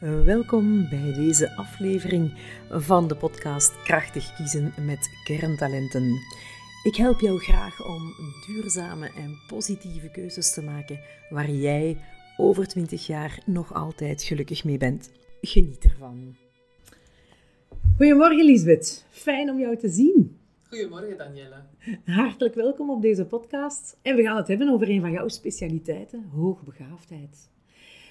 Welkom bij deze aflevering van de podcast Krachtig kiezen met kerntalenten. Ik help jou graag om duurzame en positieve keuzes te maken waar jij over 20 jaar nog altijd gelukkig mee bent. Geniet ervan. Goedemorgen Lisbeth, fijn om jou te zien. Goedemorgen Danielle. Hartelijk welkom op deze podcast. En we gaan het hebben over een van jouw specialiteiten, hoogbegaafdheid.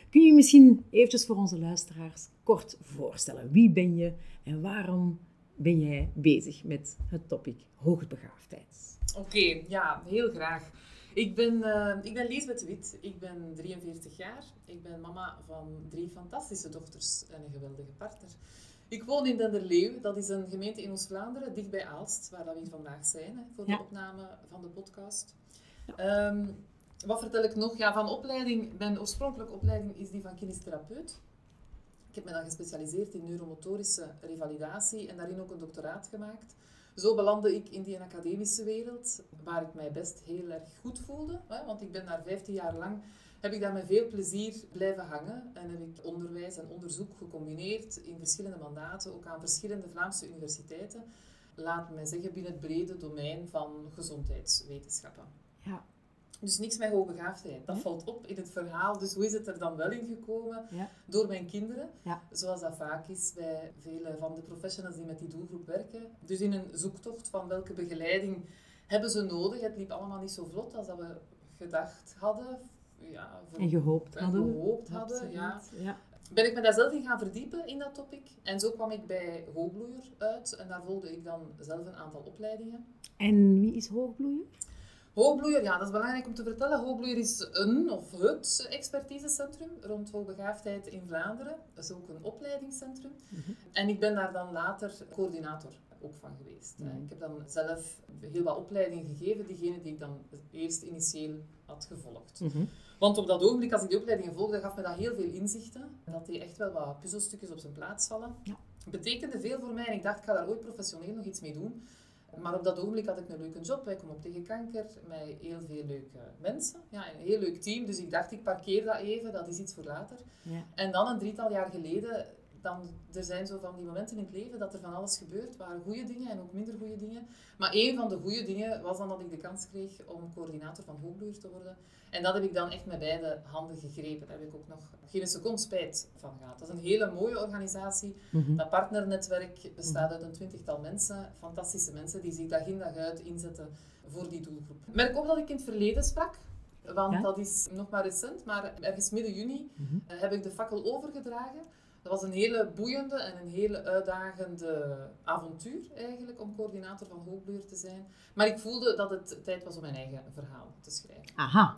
Kun je misschien eventjes voor onze luisteraars kort voorstellen? Wie ben je en waarom ben jij bezig met het topic hoogbegaafdheid? Oké, ja, heel graag. Ik ben, uh, ik ben Liesbeth Wit, ik ben 43 jaar. Ik ben mama van drie fantastische dochters en een geweldige partner. Ik woon in Denderleeuw, dat is een gemeente in Oost-Vlaanderen, dicht bij Aalst, waar we hier vandaag zijn hè, voor de opname van de podcast. Ehm, wat vertel ik nog? Ja, van opleiding, mijn oorspronkelijke opleiding is die van kinestherapeut. Ik heb me dan gespecialiseerd in neuromotorische revalidatie en daarin ook een doctoraat gemaakt. Zo belandde ik in die academische wereld, waar ik mij best heel erg goed voelde. Want ik ben daar 15 jaar lang, heb ik daar met veel plezier blijven hangen. En heb ik onderwijs en onderzoek gecombineerd in verschillende mandaten, ook aan verschillende Vlaamse universiteiten. Laat mij zeggen, binnen het brede domein van gezondheidswetenschappen. Ja, dus niks met hoogbegaafdheid. Dat valt op in het verhaal. Dus hoe is het er dan wel in gekomen? Ja. Door mijn kinderen. Ja. Zoals dat vaak is bij vele van de professionals die met die doelgroep werken. Dus in een zoektocht van welke begeleiding hebben ze nodig. Het liep allemaal niet zo vlot als dat we gedacht hadden. Ja, voor, en gehoopt en hadden. Gehoopt hadden ja. ja. Ben ik me daar zelf in gaan verdiepen in dat topic. En zo kwam ik bij Hoogbloeier uit. En daar volgde ik dan zelf een aantal opleidingen. En wie is Hoogbloeier? Hoogbloeier, ja, dat is belangrijk om te vertellen. Hoogbloeier is een of het expertisecentrum rond hoogbegaafdheid in Vlaanderen. Dat is ook een opleidingscentrum. Mhm. En ik ben daar dan later coördinator ook van geweest. Mhm. Ik heb dan zelf heel wat opleidingen gegeven, diegene die ik dan eerst initieel had gevolgd. Mhm. Want op dat ogenblik, als ik die opleidingen volgde, gaf me dat heel veel inzichten. Dat die echt wel wat puzzelstukjes op zijn plaats vallen. Ja. Betekende veel voor mij en ik dacht, ik ga daar ooit professioneel nog iets mee doen. Maar op dat ogenblik had ik een leuke job. Ik kom op tegen kanker met heel veel leuke mensen. Ja, een heel leuk team. Dus ik dacht, ik parkeer dat even. Dat is iets voor later. Ja. En dan een drietal jaar geleden, dan, er zijn zo van die momenten in het leven dat er van alles gebeurt. waren goede dingen en ook minder goede dingen. Maar een van de goede dingen was dan dat ik de kans kreeg om coördinator van Hoogbloeier te worden. En dat heb ik dan echt met beide handen gegrepen. Daar heb ik ook nog geen seconde spijt van gehad. Dat is een hele mooie organisatie. Mhm. Dat partnernetwerk bestaat uit een twintigtal mensen, fantastische mensen, die zich dag in dag uit inzetten voor die doelgroep. Ik merk ook dat ik in het verleden sprak, want Ja? dat is nog maar recent, maar ergens midden juni Mhm. eh, heb ik de fakkel overgedragen. Dat was een hele boeiende en een hele uitdagende avontuur eigenlijk, om coördinator van Hoogbloeier te zijn. Maar ik voelde dat het tijd was om mijn eigen verhaal te schrijven. Aha.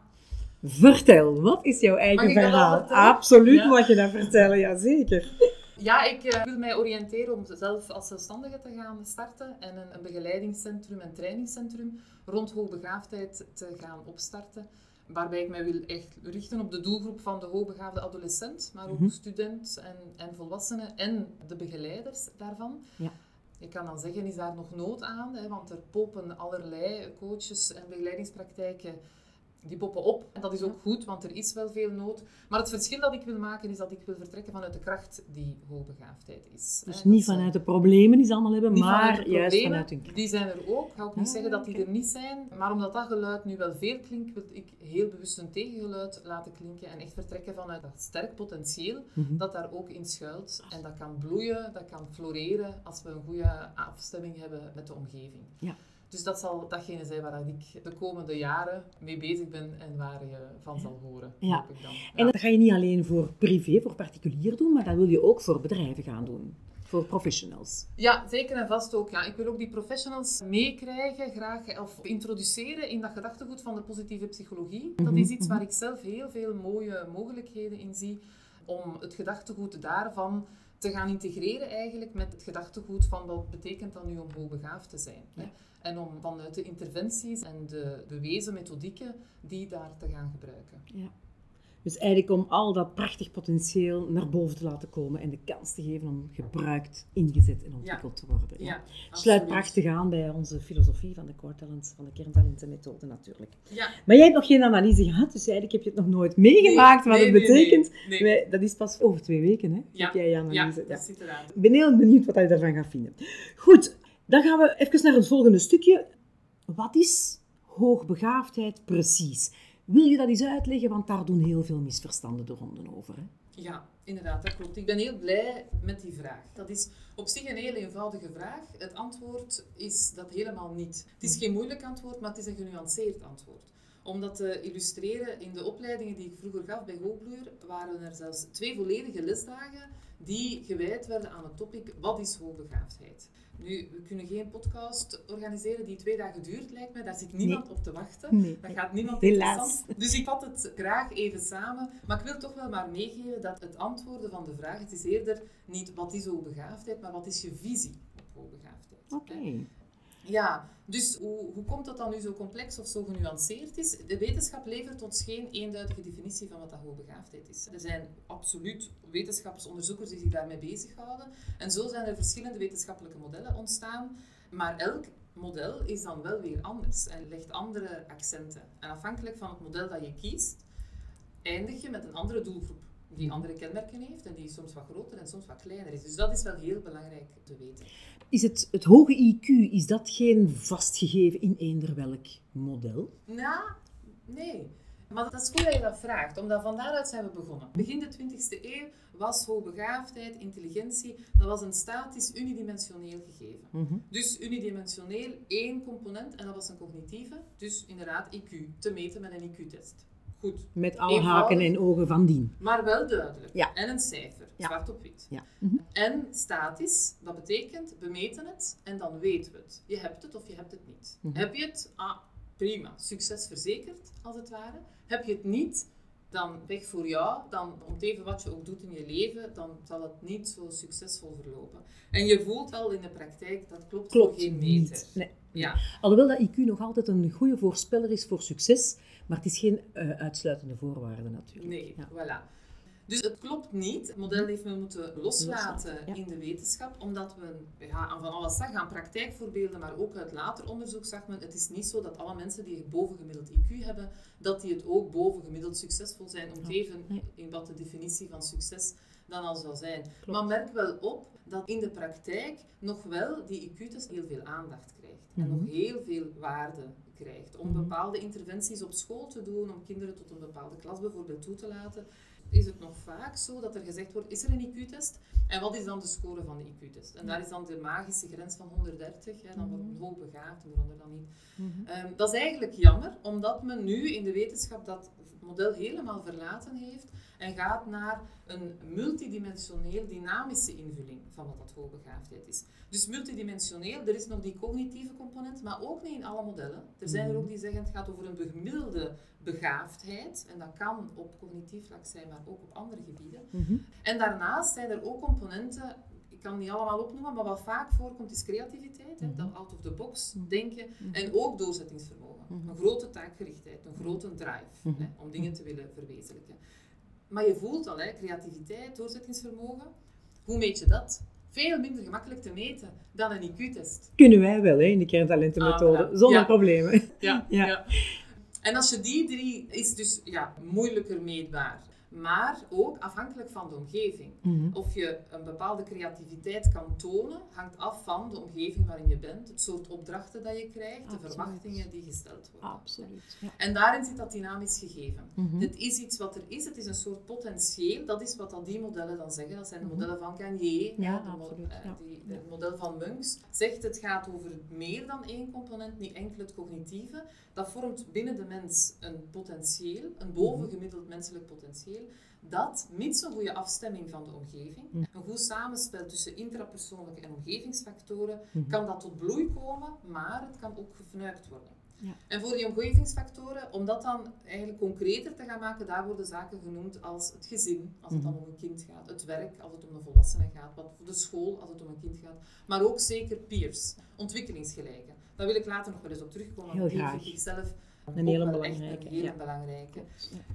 Vertel, wat is jouw eigen verhaal? Absoluut Ja. mag je dat vertellen, jazeker. Ja, ik eh, wil mij oriënteren om zelf als zelfstandige te gaan starten en een, een begeleidingscentrum en trainingscentrum rond hoogbegaafdheid te gaan opstarten. Waarbij ik mij wil echt richten op de doelgroep van de hoogbegaafde adolescent, maar ook Mhm. student en, en volwassenen en de begeleiders daarvan. Ja. Ik kan dan zeggen, is daar nog nood aan? Hè, want er poppen allerlei coaches en begeleidingspraktijken die poppen op. En dat is ook goed, want er is wel veel nood. Maar het verschil dat ik wil maken is dat ik wil vertrekken vanuit de kracht die hoogbegaafdheid is. Dus Hè, niet vanuit de problemen die ze allemaal hebben, niet maar vanuit juist vanuit hun kracht. Die zijn er ook. Ik ga ook niet zeggen dat die er niet zijn. Maar omdat dat geluid nu wel veel klinkt, wil ik heel bewust een tegengeluid laten klinken. En echt vertrekken vanuit dat sterk potentieel Mhm. dat daar ook in schuilt. En dat kan bloeien, dat kan floreren als we een goede afstemming hebben met de omgeving. Ja. Dus dat zal datgene zijn waar ik de komende jaren mee bezig ben en waar je van zal horen, Ja. hoop ik dan. En dat ga je niet alleen voor privé, voor particulier doen, maar dat wil je ook voor bedrijven gaan doen. Voor professionals. Ja, zeker en vast ook. Ja. Ik wil ook die professionals meekrijgen, graag of introduceren in dat gedachtegoed van de positieve psychologie. Dat is iets waar ik zelf heel veel mooie mogelijkheden in zie om het gedachtegoed daarvan te gaan integreren eigenlijk met het gedachtegoed van wat betekent dat nu om hoogbegaafd te zijn. Hè? En om vanuit de interventies en de bewezen methodieken die daar te gaan gebruiken. Ja. Dus eigenlijk om al dat prachtig potentieel naar boven te laten komen en de kans te geven om gebruikt, ingezet en ontwikkeld te worden. Ja. Ja, Sluit prachtig aan bij onze filosofie van de core talent, van de kerntalentenmethode natuurlijk. Ja. Maar jij hebt nog geen analyse gehad, dus eigenlijk heb je het nog nooit meegemaakt wat Nee, het betekent. nee, nee. Wij- dat is pas over twee weken, hè? Ja. Heb jij je Ja, analyse? dat eraan. Ik ben heel benieuwd wat je daarvan gaat vinden. Goed, dan gaan we even naar het volgende stukje. Wat is hoogbegaafdheid precies? Wil je dat eens uitleggen? Want daar doen heel veel misverstanden de ronden over. Hè? Ja, inderdaad, dat klopt. Ik ben heel blij met die vraag. Dat is op zich een heel eenvoudige vraag. Het antwoord is dat helemaal niet. Het is geen moeilijk antwoord, maar het is een genuanceerd antwoord. Om dat te illustreren, in de opleidingen die ik vroeger gaf bij Hoogbloer, waren er zelfs twee volledige lesdagen die gewijd werden aan het topic wat is hoogbegaafdheid. Nu, we kunnen geen podcast organiseren die twee dagen duurt, lijkt mij. Daar zit niemand op te wachten. Nee. Dat gaat niemand Helaas. interessant. Dus ik vat het graag even samen. Maar ik wil toch wel maar meegeven dat het antwoorden van de vraag, het is eerder niet wat is hoogbegaafdheid, maar wat is je visie op hoogbegaafdheid. Oké. Ja, dus hoe, hoe komt dat dan nu zo complex of zo genuanceerd is? De wetenschap levert ons geen eenduidige definitie van wat dat hoogbegaafdheid is. Er zijn absoluut wetenschappers, onderzoekers die zich daarmee bezighouden. En zo zijn er verschillende wetenschappelijke modellen ontstaan. Maar elk model is dan wel weer anders en legt andere accenten. En afhankelijk van het model dat je kiest, eindig je met een andere doelgroep. Die andere kenmerken heeft en die soms wat groter en soms wat kleiner is. Dus dat is wel heel belangrijk te weten. Is het, het hoge IQ, is dat geen vastgegeven in eender welk model? Nou, nee. Maar dat is goed dat je dat vraagt, omdat van daaruit zijn we begonnen. Begin de 20e eeuw was hoogbegaafdheid, intelligentie, dat was een statisch unidimensioneel gegeven. Mhm. Dus unidimensioneel één component en dat was een cognitieve, dus inderdaad IQ, te meten met een IQ-test. Goed, Met alle Eenvoudig. haken en ogen van dien. maar wel duidelijk. Ja. En een cijfer, Ja. zwart op wit. Ja. Mhm. En statisch, dat betekent, we meten het en dan weten we het. Je hebt het of je hebt het niet. Mhm. Heb je het? Ah, prima. Succes verzekerd, als het ware. Heb je het niet, dan weg voor jou. Dan, om het even wat je ook doet in je leven, dan zal het niet zo succesvol verlopen. En je voelt wel in de praktijk, dat klopt, Klopt voor geen meter. niet. Nee. Ja, Alhoewel dat IQ nog altijd een goede voorspeller is voor succes, maar het is geen eh, uitsluitende voorwaarde natuurlijk. Nee, Ja. voilà. Dus het klopt niet. Het model heeft men moeten loslaten ja. in de wetenschap, omdat we ja, aan van alles zag, aan praktijkvoorbeelden, maar ook uit later onderzoek zag men, het is niet zo dat alle mensen die bovengemiddeld IQ hebben, dat die het ook bovengemiddeld succesvol zijn, om te even in wat de definitie van succes dan al zou zijn. Klopt. Maar merk wel op dat in de praktijk nog wel die IQ-test heel veel aandacht krijgt en Mhm. nog heel veel waarde krijgt. Om Mhm. bepaalde interventies op school te doen, om kinderen tot een bepaalde klas bijvoorbeeld toe te laten, is het nog vaak zo dat er gezegd wordt, is er een IQ-test? En wat is dan de score van de IQ-test? En daar is dan de magische grens van 130, hè, dan wordt Mhm. men hoogbegaafd en eronder dan niet. Mhm. Ehm, dat is eigenlijk jammer, omdat men nu in de wetenschap dat model helemaal verlaten heeft en gaat naar een multidimensioneel dynamische invulling van wat dat hoogbegaafdheid is. Dus multidimensioneel, er is nog die cognitieve component, maar ook niet in alle modellen. Er zijn er ook die zeggen het gaat over een gemiddelde begaafdheid en dat kan op cognitief vlak zijn, maar ook op andere gebieden. Mhm. En daarnaast zijn er ook componenten, ik kan niet allemaal opnoemen, maar wat vaak voorkomt is creativiteit, hè, Mhm. dat out of the box Mhm. denken Mhm. en ook doorzettingsvermogen. Een grote taakgerichtheid, een grote drive hè, om dingen te willen verwezenlijken. Maar je voelt al, hè, creativiteit, doorzettingsvermogen, hoe meet je dat? Veel minder gemakkelijk te meten dan een IQ-test. Kunnen wij wel hè, in de kerntalentenmethode, Ah, voilà. zonder Ja. problemen. Ja, Ja. ja. En als je die drie, is dus ja, moeilijker meetbaar. Maar ook afhankelijk van de omgeving. Mhm. Of je een bepaalde creativiteit kan tonen, hangt af van de omgeving waarin je bent, het soort opdrachten dat je krijgt, de verwachtingen die gesteld worden. Absoluut. Ja. En daarin zit dat dynamisch gegeven. Mhm. Het is iets wat er is, het is een soort potentieel. Dat is wat al die modellen dan zeggen. Dat zijn de Mhm. modellen van Gagné, Ja, de mo- absoluut, eh, ja. die- model van Munks. Zegt het gaat over meer dan één component, niet enkel het cognitieve. Dat vormt binnen de mens een potentieel, een bovengemiddeld menselijk potentieel. Dat, mits een goede afstemming van de omgeving, Mhm. een goed samenspel tussen intrapersoonlijke en omgevingsfactoren, Mhm. kan dat tot bloei komen, maar het kan ook gefnuikt worden. Ja. En voor die omgevingsfactoren, om dat dan eigenlijk concreter te gaan maken, daar worden zaken genoemd als het gezin, als het dan Mhm. om een kind gaat, het werk, als het om een volwassene gaat, wat de school, als het om een kind gaat, maar ook zeker peers, ontwikkelingsgelijken. Daar wil ik later nog wel eens op terugkomen, Heel want die graag. vind ik zelf Een hele belangrijke, Een hele ja. belangrijke.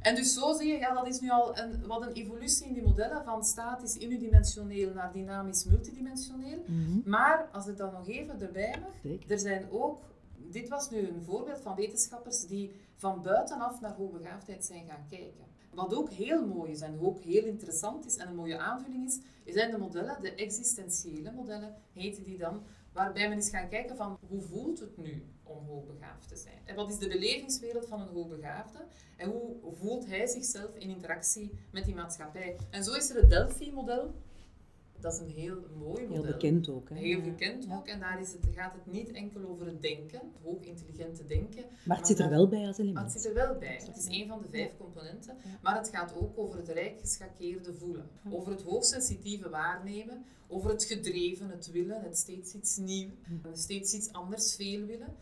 En dus zo zie je, ja, dat is nu al een, wat een evolutie in die modellen van statisch unidimensioneel naar dynamisch multidimensioneel. Mhm. Maar als ik dan nog even erbij mag, Zeker. er zijn ook, dit was nu een voorbeeld van wetenschappers die van buitenaf naar hoogbegaafdheid zijn gaan kijken. Wat ook heel mooi is en ook heel interessant is en een mooie aanvulling is, zijn de modellen, de existentiële modellen heten die dan, waarbij men is gaan kijken van hoe voelt het nu om hoogbegaafd te zijn? En wat is de belevingswereld van een hoogbegaafde? En hoe voelt hij zichzelf in interactie met die maatschappij? En zo is er het Delphi-model. Dat is een heel mooi model. Heel bekend ook. Hè? Heel bekend Ja. ook. En daar is het, gaat het niet enkel over het denken, het hoog intelligente denken. Maar het zit er wel bij als Maar element. het zit er wel bij. Het is een van de vijf componenten. Maar het gaat ook over het rijk geschakeerde voelen. Over het hoogsensitieve waarnemen. Over het gedreven, het willen, het steeds iets nieuw. Steeds iets anders veel willen.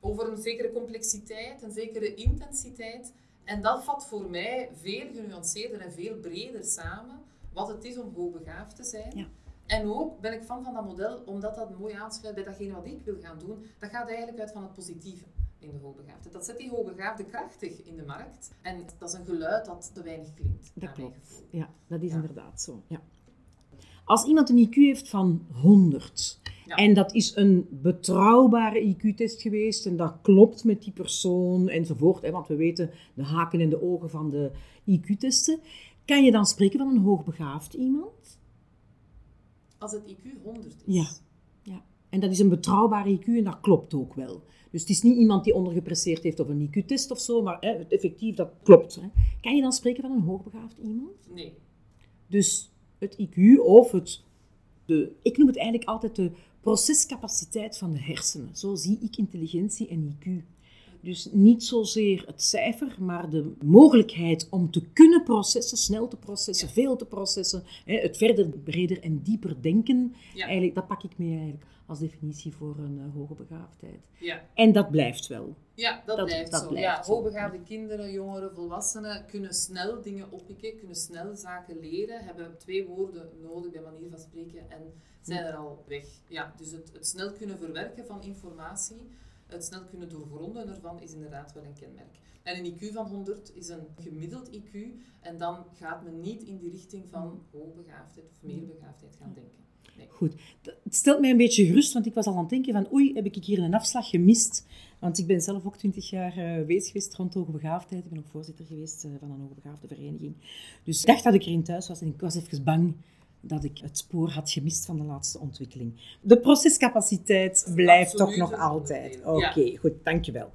Over een zekere complexiteit, een zekere intensiteit. En dat vat voor mij veel genuanceerder en veel breder samen wat het is om hoogbegaafd te zijn. Ja. En ook ben ik fan van dat model, omdat dat mooi aansluit bij datgene wat ik wil gaan doen. Dat gaat eigenlijk uit van het positieve in de hoogbegaafde. Dat zet die hoogbegaafde krachtig in de markt. En dat is een geluid dat te weinig klinkt. Dat klopt. gevoel. Ja, dat is Ja. inderdaad zo. Ja. Als iemand een IQ heeft van 100 Ja. en dat is een betrouwbare IQ-test geweest en dat klopt met die persoon enzovoort, hè, want we weten de haken en de ogen van de IQ-testen, kan je dan spreken van een hoogbegaafd iemand? Als het IQ 100 is. Ja. Ja. En dat is een betrouwbare IQ en dat klopt ook wel. Dus het is niet iemand die ondergepresteerd heeft op een IQ-test of zo, maar hè, het effectief, dat klopt. Hè. Kan je dan spreken van een hoogbegaafd iemand? Nee. Dus het IQ of het, de, ik noem het eigenlijk altijd de procescapaciteit van de hersenen. Zo zie ik intelligentie en IQ. Dus niet zozeer het cijfer, maar de mogelijkheid om te kunnen processen, snel te processen, veel te processen, hè, het verder, breder en dieper denken. Ja. Eigenlijk, dat pak ik mee eigenlijk als definitie voor een eh, hoge begaafdheid. Ja. En dat blijft wel. Ja, dat, Dat- blijft dat zo. blijft ja, zo. hoogbegaafde kinderen, jongeren, volwassenen kunnen snel dingen oppikken, kunnen snel zaken leren, hebben twee woorden nodig bij manier van spreken en zijn er al weg. Ja, dus het, het snel kunnen verwerken van informatie, het snel kunnen doorgronden ervan is inderdaad wel een kenmerk. En een IQ van 100 is een gemiddeld IQ en dan gaat men niet in die richting van hoogbegaafdheid of meerbegaafdheid gaan denken. Nee. Goed. Het stelt mij een beetje gerust, want ik was al aan het denken van oei, heb ik hier een afslag gemist? Want ik ben zelf ook twintig jaar eh bezig geweest rond hoogbegaafdheid. Ik ben ook voorzitter geweest eh, van een hoogbegaafde vereniging. Dus ik dacht dat ik erin thuis was en ik was even bang dat ik het spoor had gemist van de laatste ontwikkeling. De procescapaciteit blijft Absoluut toch nog altijd. Oké, ja. goed, dankjewel.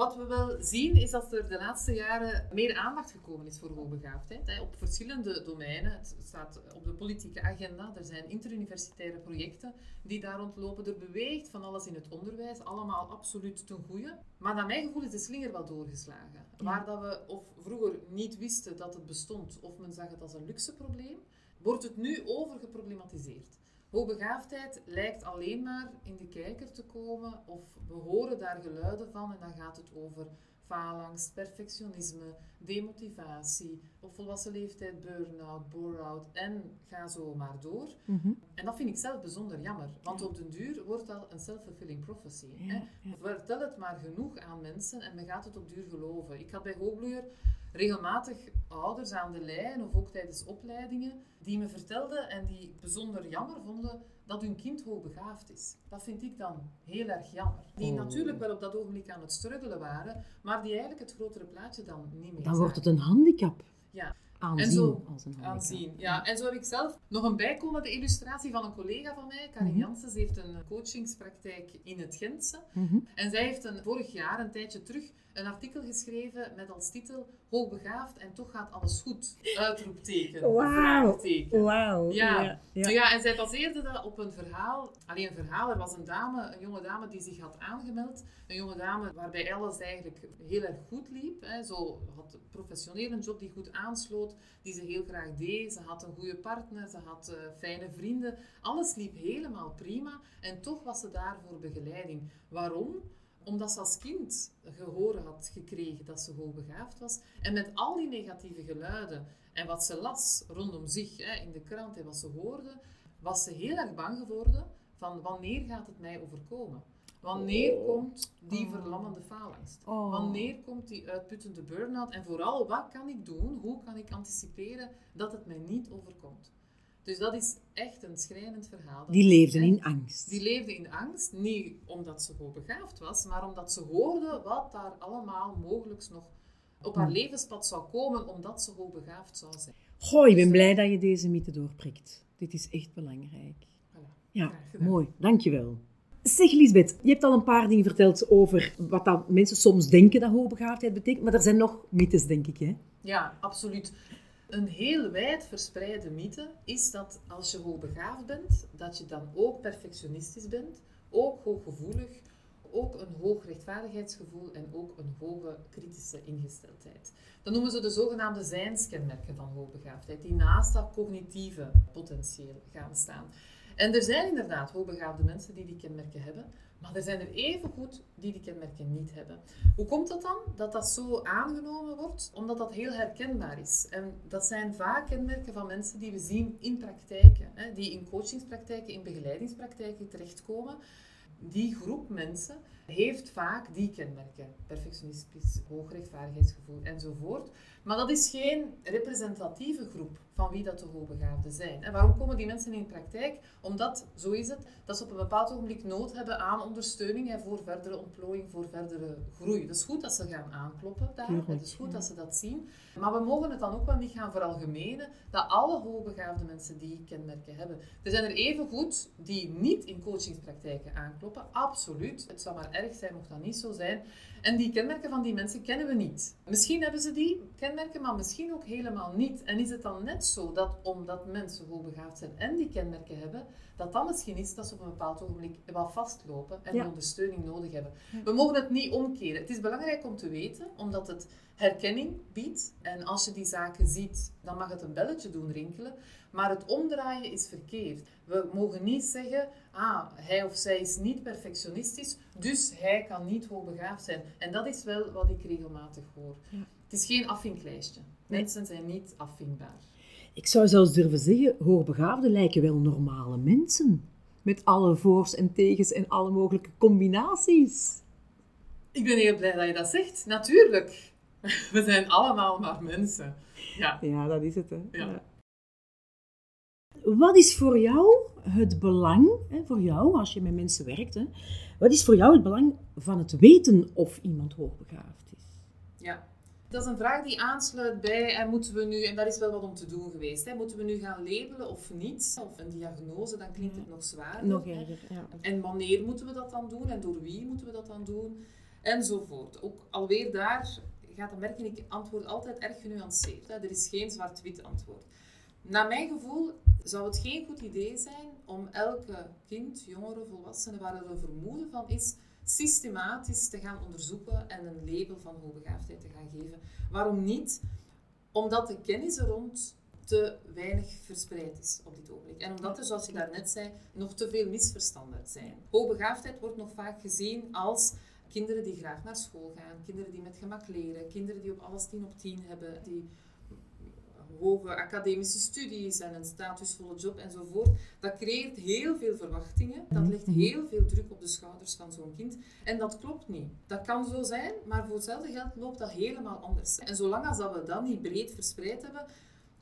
Wat we wel zien is dat er de laatste jaren meer aandacht gekomen is voor hoogbegaafdheid. Hè, op verschillende domeinen. Het staat op de politieke agenda. Er zijn interuniversitaire projecten die daar rondlopen. Er beweegt van alles in het onderwijs. Allemaal absoluut ten goede. Maar naar mijn gevoel is de slinger wel doorgeslagen. Waar dat we of vroeger niet wisten dat het bestond, of men zag het als een luxe probleem, wordt het nu overgeproblematiseerd. Hoogbegaafdheid lijkt alleen maar in de kijker te komen of we horen daar geluiden van en dan gaat het over faalangst, perfectionisme, demotivatie, op volwassen leeftijd burn-out, bore-out en ga zo maar door. Mhm. En dat vind ik zelf bijzonder jammer, want op den duur wordt dat een self-fulfilling prophecy. Ja, hè. ja. Vertel het maar genoeg aan mensen en men gaat het op duur geloven. Ik had bij Hoogbloeier regelmatig ouders aan de lijn of ook tijdens opleidingen die me vertelden en die bijzonder jammer vonden dat hun kind hoogbegaafd is. Dat vind ik dan heel erg jammer. Die Oh. natuurlijk wel op dat ogenblik aan het struggelen waren, maar die eigenlijk het grotere plaatje dan niet meer Dan wordt het een handicap. Ja. Aanzien En zo als een aanzien. Ja, en zo heb ik zelf nog een bijkomende illustratie van een collega van mij, Karin Mhm. Janssens, heeft een coachingspraktijk in het Gentse. Mhm. En zij heeft een, vorig jaar, een tijdje terug, een artikel geschreven met als titel Hoogbegaafd en toch gaat alles goed. Uitroepteken. Wauw. Wauw. Ja. ja. Ja. en zij baseerde dat op een verhaal. Alleen een verhaal, er was een dame, een jonge dame die zich had aangemeld. Een jonge dame waarbij alles eigenlijk heel erg goed liep. Hè. Zo had professioneel een job die goed aansloot, die ze heel graag deed. Ze had een goede partner, ze had eh, fijne vrienden. Alles liep helemaal prima en toch was ze daar voor begeleiding. Waarom? Omdat ze als kind gehoord had gekregen dat ze hoogbegaafd was. En met al die negatieve geluiden en wat ze las rondom zich hè, in de krant en wat ze hoorde, was ze heel erg bang geworden van wanneer gaat het mij overkomen. Wanneer Oh. komt die Oh. verlammende faalangst? Oh. Wanneer komt die uitputtende burn-out? En vooral, wat kan ik doen? Hoe kan ik anticiperen dat het mij niet overkomt? Dus dat is echt een schrijnend verhaal. Die leefden in angst. Die leefde in angst, niet omdat ze hoogbegaafd was, maar omdat ze hoorde wat daar allemaal mogelijk nog op haar Hmm. levenspad zou komen, omdat ze hoogbegaafd zou zijn. Goh, ik ben blij dat je deze mythe doorprikt. Dit is echt belangrijk. Voilà. Ja, mooi. Dankjewel. Zeg Lisbeth, je hebt al een paar dingen verteld over wat dat mensen soms denken dat hoogbegaafdheid betekent, maar er zijn nog mythes, denk ik. Hè? Ja, absoluut. Een heel wijd verspreide mythe is dat als je hoogbegaafd bent, dat je dan ook perfectionistisch bent, ook hooggevoelig, ook een hoog rechtvaardigheidsgevoel en ook een hoge kritische ingesteldheid. Dat noemen ze de zogenaamde zijnskenmerken van hoogbegaafdheid, die naast dat cognitieve potentieel gaan staan. En er zijn inderdaad hoogbegaafde mensen die die kenmerken hebben, maar er zijn er evengoed die die kenmerken niet hebben. Hoe komt dat dan? Dat dat zo aangenomen wordt? Omdat dat heel herkenbaar is. En dat zijn vaak kenmerken van mensen die we zien in praktijken, hè, die in coachingspraktijken, in begeleidingspraktijken terechtkomen. Die groep mensen heeft vaak die kenmerken. Perfectionistisch, hoog rechtvaardigheidsgevoel enzovoort. Maar dat is geen representatieve groep van wie dat de hoogbegaafden zijn. En waarom komen die mensen in praktijk? Omdat, zo is het, dat ze op een bepaald ogenblik nood hebben aan ondersteuning hè, voor verdere ontplooiing, voor verdere groei. Het is goed dat ze gaan aankloppen daar, Tuurlijk, het is goed ja. dat ze dat zien. Maar we mogen het dan ook wel niet gaan veralgemenen dat alle hoogbegaafde mensen die kenmerken hebben. Er zijn er even goed die niet in coachingspraktijken aankloppen, absoluut. Het zou maar erg zijn mocht dat niet zo zijn. En die kenmerken van die mensen kennen we niet. Misschien hebben ze die kenmerken, maar misschien ook helemaal niet. En is het dan net zo dat omdat mensen hoogbegaafd zijn en die kenmerken hebben, dat dan misschien is dat ze op een bepaald ogenblik wat vastlopen en Ja. ondersteuning nodig hebben. We mogen het niet omkeren. Het is belangrijk om te weten, omdat het herkenning biedt. En als je die zaken ziet, dan mag het een belletje doen rinkelen. Maar het omdraaien is verkeerd. We mogen niet zeggen, ah, hij of zij is niet perfectionistisch, dus hij kan niet hoogbegaafd zijn. En dat is wel wat ik regelmatig hoor. Ja. Het is geen afvinklijstje. Mensen zijn niet afvinkbaar. Ik zou zelfs durven zeggen, hoogbegaafden lijken wel normale mensen. Met alle voor's en tegens en alle mogelijke combinaties. Ik ben heel blij dat je dat zegt. Natuurlijk. We zijn allemaal maar mensen. Ja. Ja, dat is het. Hè. Ja. Wat is voor jou het belang, hè, voor jou als je met mensen werkt, hè, wat is voor jou het belang van het weten of iemand hoogbegaafd is? Ja, dat is een vraag die aansluit bij, en moeten we nu, en daar is wel wat om te doen geweest, hè, moeten we nu gaan labelen of niet? Of een diagnose, dan klinkt het nog zwaarder. Nog erger, ja. En wanneer moeten we dat dan doen? En door wie moeten we dat dan doen? Enzovoort. Ook alweer daar gaat dan merken, ik antwoord altijd erg genuanceerd. Hè. Er is geen zwart-wit antwoord. Naar mijn gevoel zou het geen goed idee zijn om elke kind, jongere, volwassene waar er een vermoeden van is, systematisch te gaan onderzoeken en een label van hoogbegaafdheid te gaan geven. Waarom niet? Omdat de kennis er rond te weinig verspreid is op dit ogenblik. En omdat er, zoals je daarnet zei, nog te veel misverstanden zijn. Hoogbegaafdheid wordt nog vaak gezien als kinderen die graag naar school gaan, kinderen die met gemak leren, kinderen die op alles 10 op 10 hebben, die hoge academische studies en een statusvolle job enzovoort. Dat creëert heel veel verwachtingen. Dat legt heel veel druk op de schouders van zo'n kind. En dat klopt niet. Dat kan zo zijn, maar voor hetzelfde geld loopt dat helemaal anders. En zolang als dat we dat niet breed verspreid hebben,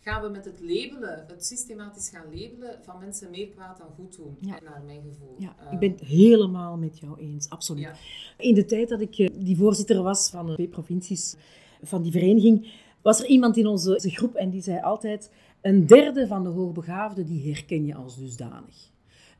gaan we met het labelen, het systematisch gaan labelen, van mensen meer kwaad dan goed doen, Ja. naar mijn gevoel. Ja, Eh, ik ben het helemaal met jou eens, absoluut. Ja. In de tijd dat ik eh, die voorzitter was van de twee provincies van die vereniging, was er iemand in onze groep en die zei altijd: een derde van de hoogbegaafden die herken je als dusdanig.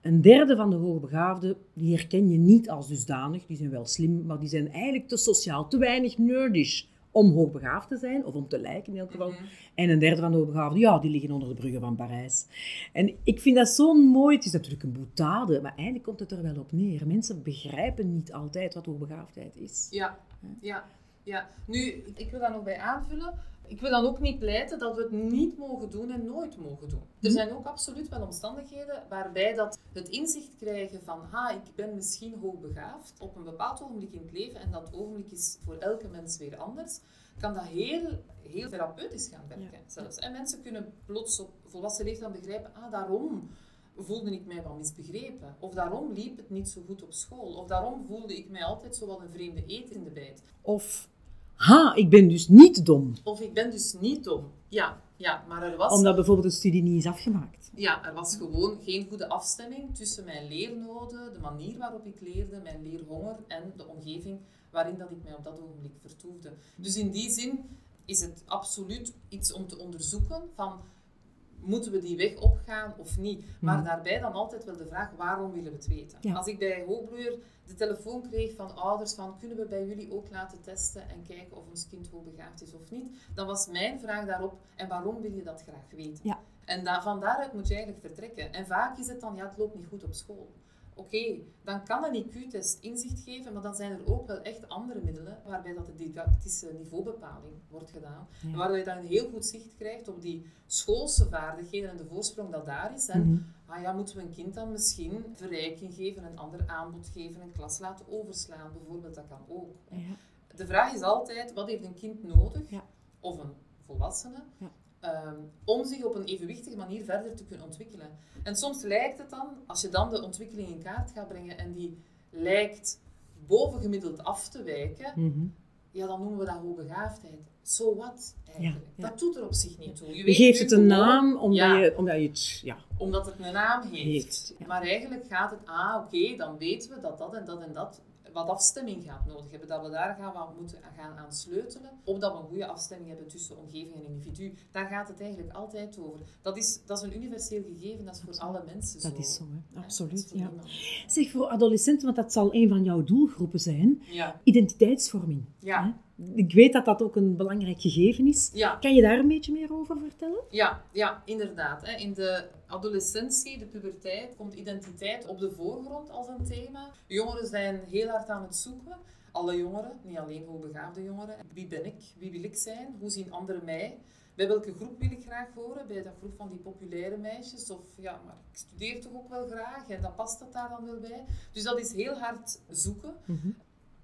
Een derde van de hoogbegaafden die herken je niet als dusdanig. Die zijn wel slim, maar die zijn eigenlijk te sociaal, te weinig nerdish om hoogbegaafd te zijn, of om te lijken in elk geval. Mhm. En een derde van de hoogbegaafden, ja, die liggen onder de bruggen van Parijs. En ik vind dat zo'n mooi, het is natuurlijk een boetade, maar eigenlijk komt het er wel op neer. Mensen begrijpen niet altijd wat hoogbegaafdheid is. Ja, ja, ja. Nu, ik wil daar nog bij aanvullen. Ik wil dan ook niet pleiten dat we het niet mogen doen en nooit mogen doen. Er zijn ook absoluut wel omstandigheden waarbij dat het inzicht krijgen van ha, ik ben misschien hoogbegaafd op een bepaald ogenblik in het leven en dat ogenblik is voor elke mens weer anders, kan dat heel, heel therapeutisch gaan werken Ja. zelfs. En mensen kunnen plots op volwassen leeftijd begrijpen, ah, daarom voelde ik mij wel misbegrepen. Of daarom liep het niet zo goed op school. Of daarom voelde ik mij altijd zo wel een vreemde eet in de bijt. Of, ha, ik ben dus niet dom. Of ik ben dus niet dom. Ja, ja maar er was... Omdat bijvoorbeeld een studie niet is afgemaakt. Ja, er was gewoon geen goede afstemming tussen mijn leernoden, de manier waarop ik leerde, mijn leerhonger en de omgeving waarin dat ik mij op dat ogenblik vertoefde. Dus in die zin is het absoluut iets om te onderzoeken van moeten we die weg opgaan of niet? Maar Mhm. daarbij dan altijd wel de vraag, waarom willen we het weten? Ja. Als ik bij Hoogbloeier de telefoon kreeg van ouders van, kunnen we bij jullie ook laten testen en kijken of ons kind hoogbegaafd is of niet? Dan was mijn vraag daarop, en waarom wil je dat graag weten? Ja. En da van daaruit moet je eigenlijk vertrekken. En vaak is het dan, ja, het loopt niet goed op school. Oké, dan kan een IQ-test inzicht geven, maar dan zijn er ook wel echt andere middelen waarbij dat de didactische niveaubepaling wordt gedaan. Ja. Waarbij je dan een heel goed zicht krijgt op die schoolse vaardigheden en de voorsprong dat daar is. En Mhm. ah ja, moeten we een kind dan misschien verrijking geven, een ander aanbod geven, een klas laten overslaan bijvoorbeeld, dat kan ook. Ja. De vraag is altijd, wat heeft een kind nodig, Ja. of een volwassene, Ehm, om zich op een evenwichtige manier verder te kunnen ontwikkelen. En soms lijkt het dan, als je dan de ontwikkeling in kaart gaat brengen en die lijkt bovengemiddeld af te wijken, Mhm. ja, dan noemen we dat hoogbegaafdheid. So what, eigenlijk? Ja, ja. Dat doet er op zich niet toe. Je weet geeft het een naam omdat, Ja. je, omdat je het... Ja. omdat het een naam heeft. Maar eigenlijk gaat het, ah oké, dan weten we dat dat en dat en dat wat afstemming gaat nodig hebben. Dat we daar gaan aan moeten gaan aan sleutelen. Opdat we een goede afstemming hebben tussen omgeving en individu. Daar gaat het eigenlijk altijd over. Dat is, dat is een universeel gegeven, dat is voor alle mensen zo. Dat is zo, hè. Absoluut. voor Ja. Zeg, voor adolescenten, want dat zal een van jouw doelgroepen zijn, Ja, identiteitsvorming. ja, Hè? Ik weet dat dat ook een belangrijk gegeven is. ja. Kan je daar een beetje meer over vertellen? Ja, ja, inderdaad. Hè. In de adolescentie, de puberteit, komt identiteit op de voorgrond als een thema. Jongeren zijn heel hard aan het zoeken. Alle jongeren, niet alleen hoogbegaafde jongeren. Wie ben ik? Wie wil ik zijn? Hoe zien anderen mij? Bij welke groep wil ik graag horen? Bij de groep van die populaire meisjes? Of ja, maar ik studeer toch ook wel graag en dat past het daar dan wel bij. Dus dat is heel hard zoeken.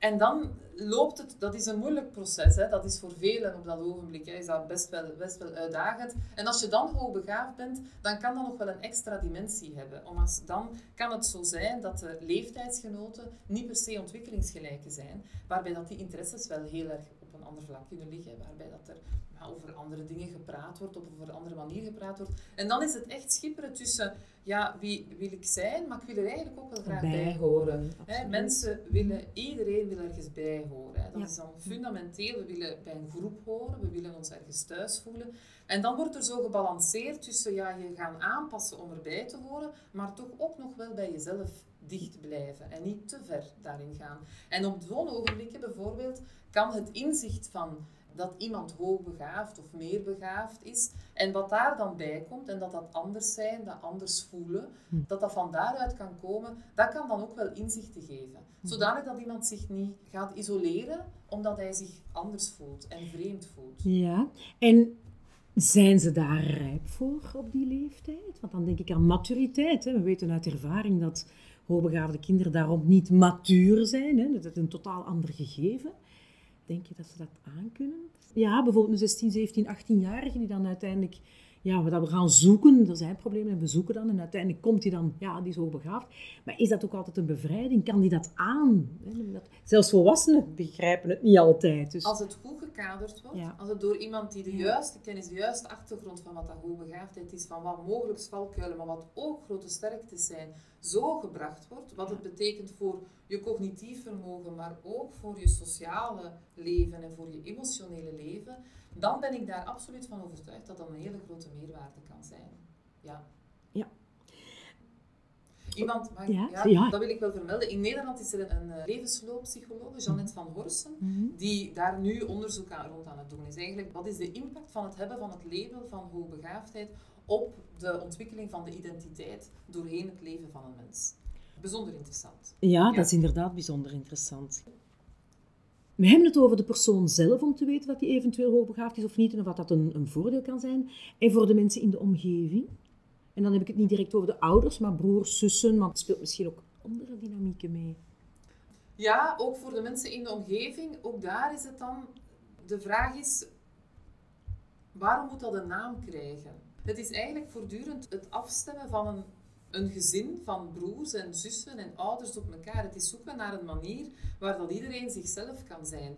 En dan loopt het, dat is een moeilijk proces. Hè. Dat is voor velen op dat ogenblik hè, is dat best, wel, best wel uitdagend. En als je dan hoogbegaafd bent, dan kan dat nog wel een extra dimensie hebben. Om als, dan kan het zo zijn dat de leeftijdsgenoten niet per se ontwikkelingsgelijke zijn, waarbij dat die interesses wel heel erg op een ander vlak kunnen liggen, waarbij dat er over andere dingen gepraat wordt, of over een andere manier gepraat wordt. En dan is het echt schipperen tussen, ja, wie wil ik zijn, maar ik wil er eigenlijk ook wel graag bij horen. Hè, mensen willen, iedereen wil ergens bij horen. Hè. Dat Ja. is dan fundamenteel. We willen bij een groep horen, we willen ons ergens thuis voelen. En dan wordt er zo gebalanceerd tussen ja, je gaan aanpassen om erbij te horen, maar toch ook nog wel bij jezelf dicht blijven en niet te ver daarin gaan. En op zo'n ogenblikken bijvoorbeeld kan het inzicht van dat iemand hoogbegaafd of meer begaafd is. En wat daar dan bij komt, en dat dat anders zijn, dat anders voelen, Hm. dat dat van daaruit kan komen, dat kan dan ook wel inzichten geven. Zodanig dat iemand zich niet gaat isoleren, omdat hij zich anders voelt en vreemd voelt. Ja, en zijn ze daar rijp voor op die leeftijd? Want dan denk ik aan maturiteit. Hè. We weten uit ervaring dat hoogbegaafde kinderen daarom niet matuur zijn. Hè. Dat is een totaal ander gegeven. Denk je dat ze dat aankunnen? Ja, bijvoorbeeld een 16, 17, 18-jarige die dan uiteindelijk... Ja, dat we gaan zoeken, er zijn problemen en we zoeken dan. En uiteindelijk komt hij dan, ja, die is hoogbegaafd. Maar is dat ook altijd een bevrijding? Kan die dat aan? Zelfs volwassenen begrijpen het niet altijd. Dus, Als het goed gekaderd wordt, Ja. als het door iemand die de juiste kennis, de juiste achtergrond van wat dat hoogbegaafdheid is, van wat mogelijk valkuilen, maar wat ook grote sterktes zijn, zo gebracht wordt, wat het betekent voor je cognitief vermogen, maar ook voor je sociale leven en voor je emotionele leven, dan ben ik daar absoluut van overtuigd dat dat een hele grote meerwaarde kan zijn. Ja. Ja. Iemand, maar, Ja, ja, ja. dat wil ik wel vermelden. In Nederland is er een, een eh, levenslooppsycholoog, Jeannette van Horsen, Mhm. die daar nu onderzoek aan rond aan het doen is. Eigenlijk, wat is de impact van het hebben van het label van hoogbegaafdheid op de ontwikkeling van de identiteit doorheen het leven van een mens? Bijzonder interessant. Ja, Ja. dat is inderdaad bijzonder interessant. We hebben het over de persoon zelf om te weten dat hij eventueel hoogbegaafd is of niet en of dat, dat een, een voordeel kan zijn. En voor de mensen in de omgeving. En dan heb ik het niet direct over de ouders, maar broers, zussen, want het speelt misschien ook andere dynamieken mee. Ja, ook voor de mensen in de omgeving, ook daar is het dan, de vraag is, waarom moet dat een naam krijgen? Het is eigenlijk voortdurend het afstemmen van een, een gezin van broers en zussen en ouders op elkaar. Het is zoeken naar een manier waar dat iedereen zichzelf kan zijn.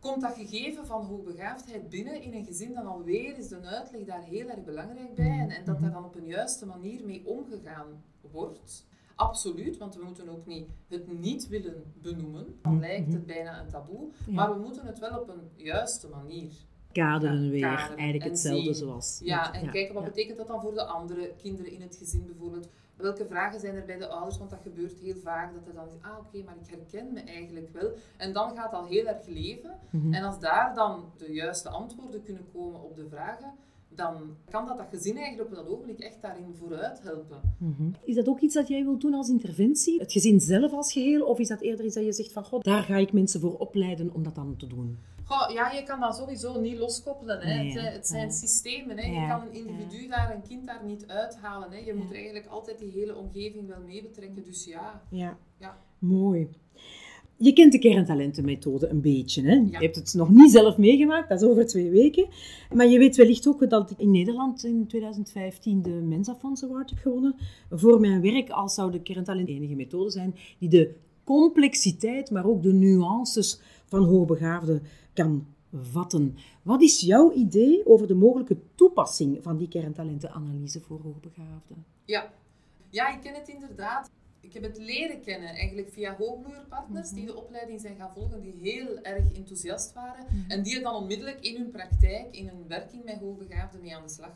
Komt dat gegeven van hoogbegaafdheid binnen in een gezin, dan alweer is de uitleg daar heel erg belangrijk bij. En, en dat daar dan op een juiste manier mee omgegaan wordt. Absoluut, want we moeten ook niet het niet willen benoemen. Dan lijkt het bijna een taboe. Maar we moeten het wel op een juiste manier kaderen weer. Eigenlijk hetzelfde zoals. Ja, en kijken wat betekent dat dan voor de andere kinderen in het gezin bijvoorbeeld. Welke vragen zijn er bij de ouders? Want dat gebeurt heel vaak, dat er dan is, ah oké, maar ik herken me eigenlijk wel. En dan gaat al heel erg leven. Mhm. En als daar dan de juiste antwoorden kunnen komen op de vragen, dan kan dat dat gezin eigenlijk op dat ogenblik echt daarin vooruit helpen. Mhm. Is dat ook iets dat jij wilt doen als interventie? Het gezin zelf als geheel? Of is dat eerder iets dat je zegt van, god, daar ga ik mensen voor opleiden om dat dan te doen? Goh, ja, je kan dat sowieso niet loskoppelen. Hè. het, het, zijn systemen. Hè. Je kan een individu daar, een kind daar niet uithalen. Hè. Je moet eigenlijk altijd die hele omgeving wel mee betrekken. Dus ja. Ja, ja. mooi. Je kent de kerntalentenmethode een beetje. Hè? Je hebt het nog niet zelf meegemaakt, dat is over twee weken. Maar je weet wellicht ook dat ik in Nederland in 2015 de Mensa Fonds Award heb gewonnen voor mijn werk als zou de kerntalent de enige methode zijn die de complexiteit, maar ook de nuances van hoogbegaafden kan vatten. Wat is jouw idee over de mogelijke toepassing van die kerntalentenanalyse voor hoogbegaafden? Ja. ja, ik ken het inderdaad. Ik heb het leren kennen eigenlijk via hoogbloeierpartners die de opleiding zijn gaan volgen, die heel erg enthousiast waren mhm. en die er dan onmiddellijk in hun praktijk, in hun werking met hoogbegaafden mee aan de slag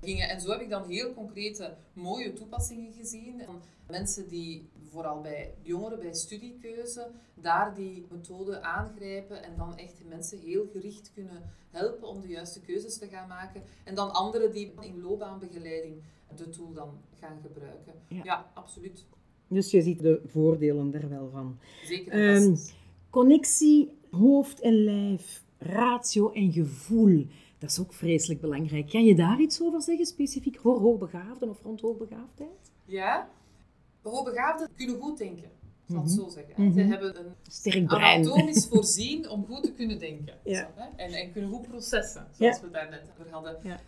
gingen. En zo heb ik dan heel concrete, mooie toepassingen gezien. Van mensen die vooral bij jongeren, bij studiekeuze, daar die methode aangrijpen en dan echt mensen heel gericht kunnen helpen om de juiste keuzes te gaan maken. En dan anderen die in loopbaanbegeleiding de tool dan gaan gebruiken. Ja, absoluut. Dus je ziet de voordelen er wel van. Zeker. Um, connectie, hoofd en lijf, ratio en gevoel. Dat is ook vreselijk belangrijk. Kan je daar iets over zeggen, specifiek voor hoogbegaafden of rond hoogbegaafdheid? Ja, hoogbegaafden kunnen goed denken, zal ik mm zo zeggen. Mm Ze hebben een sterk brein. anatomisch voorzien om goed te kunnen denken. Ja. En, en kunnen goed processen, zoals we daar net over hadden. Ja.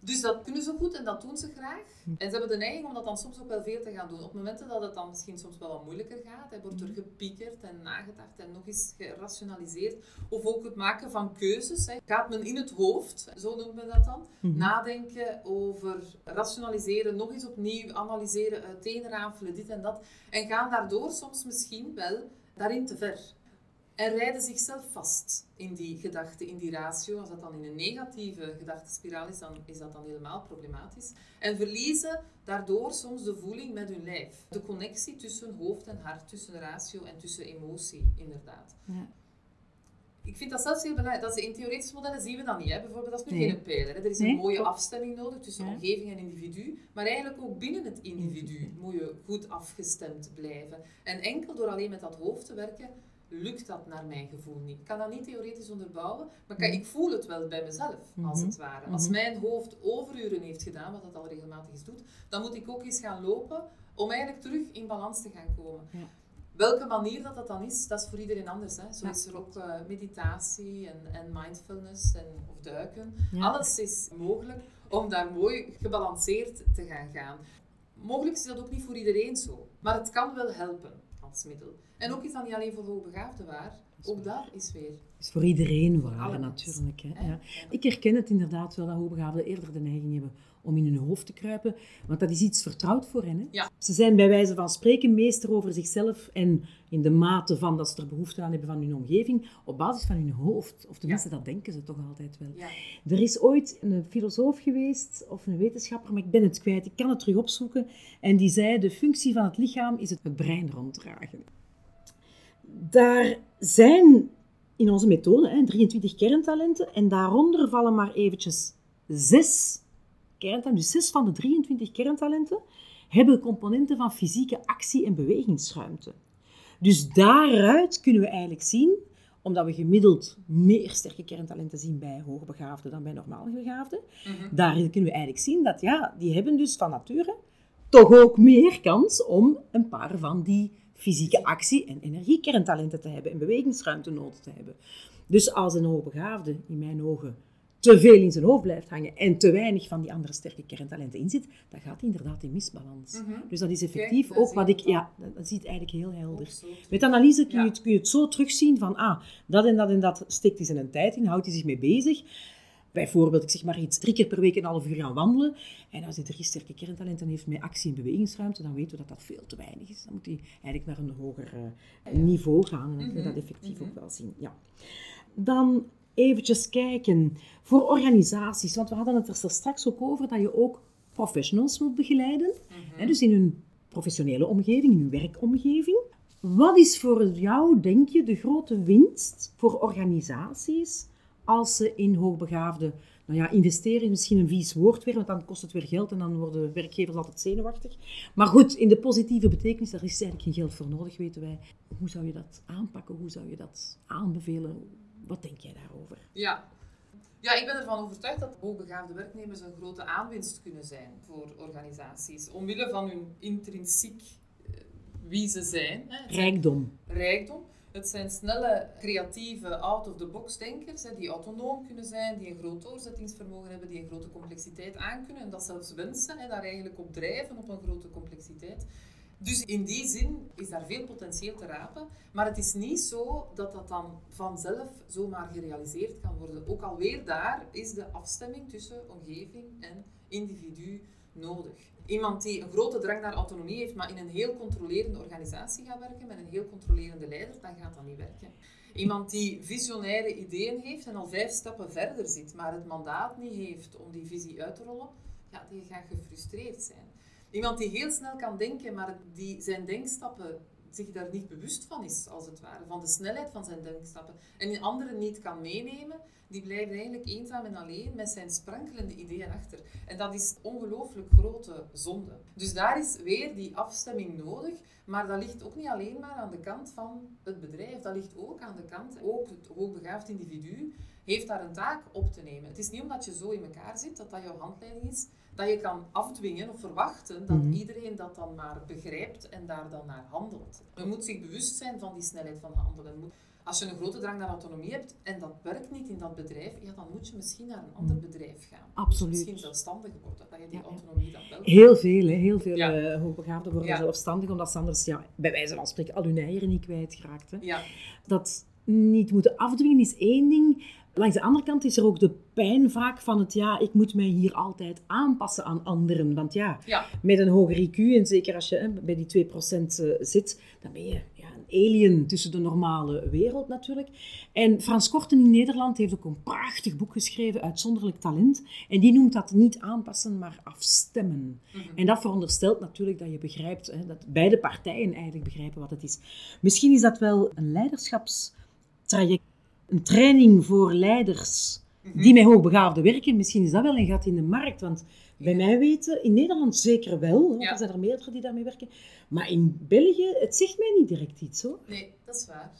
Dus dat kunnen ze goed en dat doen ze graag. En ze hebben de neiging om dat dan soms ook wel veel te gaan doen. Op momenten dat het dan misschien soms wel wat moeilijker gaat, hè, wordt er hm. gepiekerd en nagedacht en nog eens gerationaliseerd. Of ook het maken van keuzes. Hè. Gaat men in het hoofd, zo noemen we dat dan, hm. nadenken over rationaliseren, nog eens opnieuw analyseren, uiteenrafelen, dit en dat. En gaan daardoor soms misschien wel daarin te ver en rijden zichzelf vast in die gedachte, in die ratio. Als dat dan in een negatieve gedachtespiraal is, dan is dat dan helemaal problematisch. En verliezen daardoor soms de voeling met hun lijf. De connectie tussen hoofd en hart, tussen ratio en tussen emotie, inderdaad. Ja. Ik vind dat zelfs heel belangrijk. Dat in theoretische modellen zien we dat niet. Hè. Bijvoorbeeld, dat is nu geen pijler. Hè. Er is een mooie afstemming nodig tussen omgeving en individu. Maar eigenlijk ook binnen het individu moet je goed afgestemd blijven. En enkel door alleen met dat hoofd te werken, lukt dat naar mijn gevoel niet. Ik kan dat niet theoretisch onderbouwen, maar kan, mhm. ik voel het wel bij mezelf, als mhm. het ware. Als mhm. mijn hoofd overuren heeft gedaan, wat dat al regelmatig is doet, dan moet ik ook eens gaan lopen om eigenlijk terug in balans te gaan komen. Ja. Welke manier dat, dat dan is, dat is voor iedereen anders. Hè. Zo is er ook uh, meditatie en, en, mindfulness en, of duiken. Alles is mogelijk om daar mooi gebalanceerd te gaan gaan. Mogelijk is dat ook niet voor iedereen zo, maar het kan wel helpen En ook is dat niet alleen voor hoogbegaafden waar, ook dat is weer. is voor iedereen waar, natuurlijk. Hè. Ja. Ik herken het inderdaad wel dat hoogbegaafden eerder de neiging hebben om in hun hoofd te kruipen, want dat is iets vertrouwd voor hen. Hè. Ja. Ze zijn bij wijze van spreken meester over zichzelf en in de mate van dat ze er behoefte aan hebben van hun omgeving, op basis van hun hoofd. Of tenminste, dat denken ze toch altijd wel. Ja. Er is ooit een filosoof geweest, of een wetenschapper, maar ik ben het kwijt, ik kan het terug opzoeken, en die zei, de functie van het lichaam is het brein ronddragen daar zijn in onze methode hè, 23 kerntalenten en daaronder vallen maar eventjes zes kerntalenten. Dus zes van de 23 kerntalenten hebben componenten van fysieke actie- en bewegingsruimte. Dus daaruit kunnen we eigenlijk zien, omdat we gemiddeld meer sterke kerntalenten zien bij hoogbegaafden dan bij normaal begaafden, mm daar kunnen we eigenlijk zien dat ja, die hebben dus van nature toch ook meer kans om een paar van die fysieke actie- en energiekerntalenten te hebben en bewegingsruimte nodig te hebben. Dus als een hoogbegaafde, in mijn ogen, te veel in zijn hoofd blijft hangen en te weinig van die andere sterke kerntalenten in zit, dan gaat hij inderdaad in misbalans. Mhm. Dus dat is effectief Kijk, dat ook wat ik, ja, dat, dat ziet eigenlijk heel helder. Met analyse kun je, het, kun je het zo terugzien van, ah, dat en dat en dat steekt hij zijn tijd in, houdt hij zich mee bezig. Bijvoorbeeld, ik zeg maar iets, drie keer per week een half uur gaan wandelen. En als hij drie sterke kerntalenten heeft met actie- en bewegingsruimte, dan weten we dat dat veel te weinig is. Dan moet hij eigenlijk naar een hoger eh, niveau gaan. En dan kun je dat Mhm, effectief mhm. ook wel zien. Ja. Dan eventjes kijken voor organisaties. Want we hadden het er straks ook over dat je ook professionals wilt begeleiden. Mhm. Dus in hun professionele omgeving, in hun werkomgeving. Wat is voor jou, denk je, de grote winst voor organisaties als ze in hoogbegaafde, nou ja, investeren is misschien een vies woord weer, want dan kost het weer geld en dan worden werkgevers altijd zenuwachtig. Maar goed, in de positieve betekenis, daar is eigenlijk geen geld voor nodig, weten wij. Hoe zou je dat aanpakken? Hoe zou je dat aanbevelen? Wat denk jij daarover? Ja. ja, ik ben ervan overtuigd dat hoogbegaafde werknemers een grote aanwinst kunnen zijn voor organisaties. Omwille van hun intrinsiek eh, wie ze zijn. Hè. Rijkdom. rijkdom. Het zijn snelle, creatieve, out-of-the-box denkers hè, die autonoom kunnen zijn, die een groot doorzettingsvermogen hebben, die een grote complexiteit aankunnen en dat zelfs wensen, hè, daar eigenlijk op drijven, op een grote complexiteit. Dus in die zin is daar veel potentieel te rapen, maar het is niet zo dat dat dan vanzelf zomaar gerealiseerd kan worden. Ook alweer daar is de afstemming tussen omgeving en individu nodig. Iemand die een grote drang naar autonomie heeft, maar in een heel controlerende organisatie gaat werken, met een heel controlerende leider, dan gaat dat niet werken. Iemand die visionaire ideeën heeft en al vijf stappen verder zit, maar het mandaat niet heeft om die visie uit te rollen, die gaat gefrustreerd zijn. Iemand die heel snel kan denken, maar die zijn denkstappen zich daar niet bewust van is, als het ware, van de snelheid van zijn denkstappen, en die anderen niet kan meenemen, die blijft eigenlijk eenzaam en alleen met zijn sprankelende ideeën achter. En dat is ongelooflijk grote zonde. Dus daar is weer die afstemming nodig, maar dat ligt ook niet alleen maar aan de kant van het bedrijf, dat ligt ook aan de kant, ook het hoogbegaafd individu heeft daar een taak op te nemen. Het is niet omdat je zo in elkaar zit, dat dat jouw handleiding is, dat je kan afdwingen of verwachten dat Mhm. iedereen dat dan maar begrijpt en daar dan naar handelt. Men moet zich bewust zijn van die snelheid van handelen. Als je een grote drang naar autonomie hebt en dat werkt niet in dat bedrijf, ja, dan moet je misschien naar een ander bedrijf gaan. Mhm. Absoluut. Je misschien zelfstandig worden, dat je die Ja, autonomie dan wel Heel veel, hè. heel veel Ja. eh, hoogbegaafden worden Ja. zelfstandig, omdat ze anders ja, bij wijze van spreken al hun eieren niet kwijtgeraakt. Hè. Ja, Dat niet moeten afdwingen is één ding. Langs de andere kant is er ook de pijn vaak van het ja, ik moet mij hier altijd aanpassen aan anderen. Want ja, ja, met een hoger IQ, en zeker als je hè, bij die 2% eh, zit, dan ben je ja, een alien tussen de normale wereld natuurlijk. En Frans Korten in Nederland heeft ook een prachtig boek geschreven, Uitzonderlijk Talent. En die noemt dat niet aanpassen, maar afstemmen. Mhm. En dat veronderstelt natuurlijk dat je begrijpt, hè, dat beide partijen eigenlijk begrijpen wat het is. Misschien is dat wel een leiderschapstraject, een training voor leiders Mhm. die met hoogbegaafden werken. Misschien is dat wel een gat in de markt, want bij mij weten, in Nederland zeker wel, want Ja. er zijn er meerdere die daarmee werken. Maar in België, het zegt mij niet direct iets hoor. nee, dat is waar.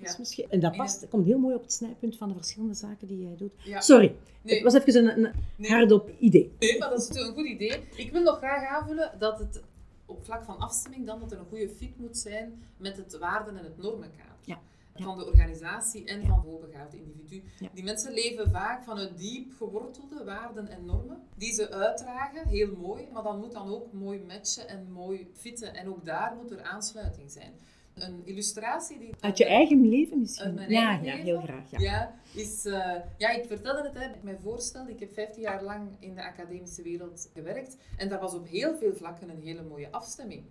Dat is en dat past, dat komt heel mooi op het snijpunt van de verschillende zaken die jij doet. Ja. Sorry, Nee. het was even een, een Nee. hardop idee. Nee, maar dat is natuurlijk een goed idee. Ik wil nog graag aanvullen dat het op vlak van afstemming dan dat er een goede fit moet zijn met het waarden- en het normenkader. Ja. Van de organisatie en van het hoogbegaafde individu. Die mensen leven vaak vanuit diep gewortelde waarden en normen, die ze uitdragen, heel mooi, maar dat moet dan ook mooi matchen en mooi fitten. En ook daar moet er aansluiting zijn. Een illustratie die... Uit je eigen leven misschien? Mijn ja, ja, heel graag. Ja. Ja, is, eh, ja, ik vertelde het, hè, ik mij voorstelde, ik heb 15 jaar lang in de academische wereld gewerkt en daar was op heel veel vlakken een hele mooie afstemming.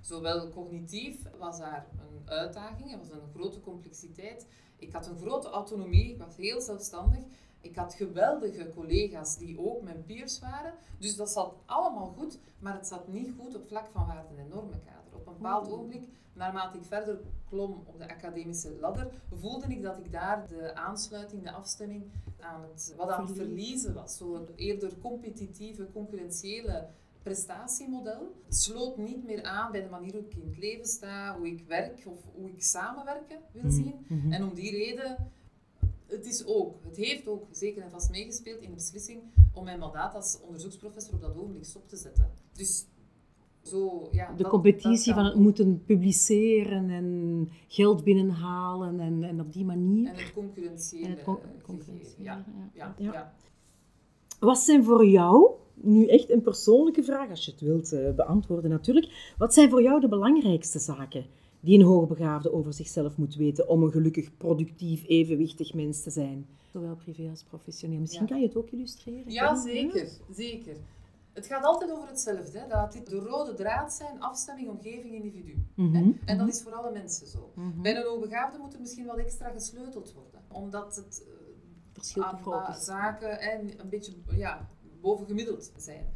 Zowel cognitief was daar een uitdaging, er was een grote complexiteit. Ik had een grote autonomie, ik was heel zelfstandig. Ik had geweldige collega's die ook mijn peers waren. Dus dat zat allemaal goed, maar het zat niet goed op vlak van waarden- en normenkader. Op een bepaald Oeh. ogenblik naarmate ik verder klom op de academische ladder, voelde ik dat ik daar de aansluiting, de afstemming aan het, wat aan het verliezen was. Zo'n eerder competitieve, concurrentiële prestatiemodel. Het sloot niet meer aan bij de manier hoe ik in het leven sta, hoe ik werk of hoe ik samenwerken wil zien. Mhm. En om die reden, het is ook, het heeft ook zeker en vast meegespeeld in de beslissing om mijn mandaat als onderzoeksprofessor op dat ogenblik stop te zetten. Dus zo, ja, De dat- competitie dat van het moeten publiceren en geld binnenhalen en, en op die manier. En het concurrentiële. En het con- eh, concurrentiële, gegeven, Ja, ja, Ja. ja. Wat zijn voor jou, nu echt een persoonlijke vraag, als je het wilt uh, beantwoorden natuurlijk, wat zijn voor jou de belangrijkste zaken die een hoogbegaafde over zichzelf moet weten om een gelukkig, productief, evenwichtig mens te zijn? Zowel privé als professioneel. Misschien kan je het ook illustreren. Ja, zeker. zeker. Het gaat altijd over hetzelfde. Hè? Dat dit de rode draad zijn, afstemming, omgeving, individu. Mhm, En dat is voor alle mensen zo. Mhm. Bij een hoogbegaafde moet er misschien wat extra gesleuteld worden. Omdat het uh, Verschil te groot is. zaken en een beetje ja, bovengemiddeld zijn.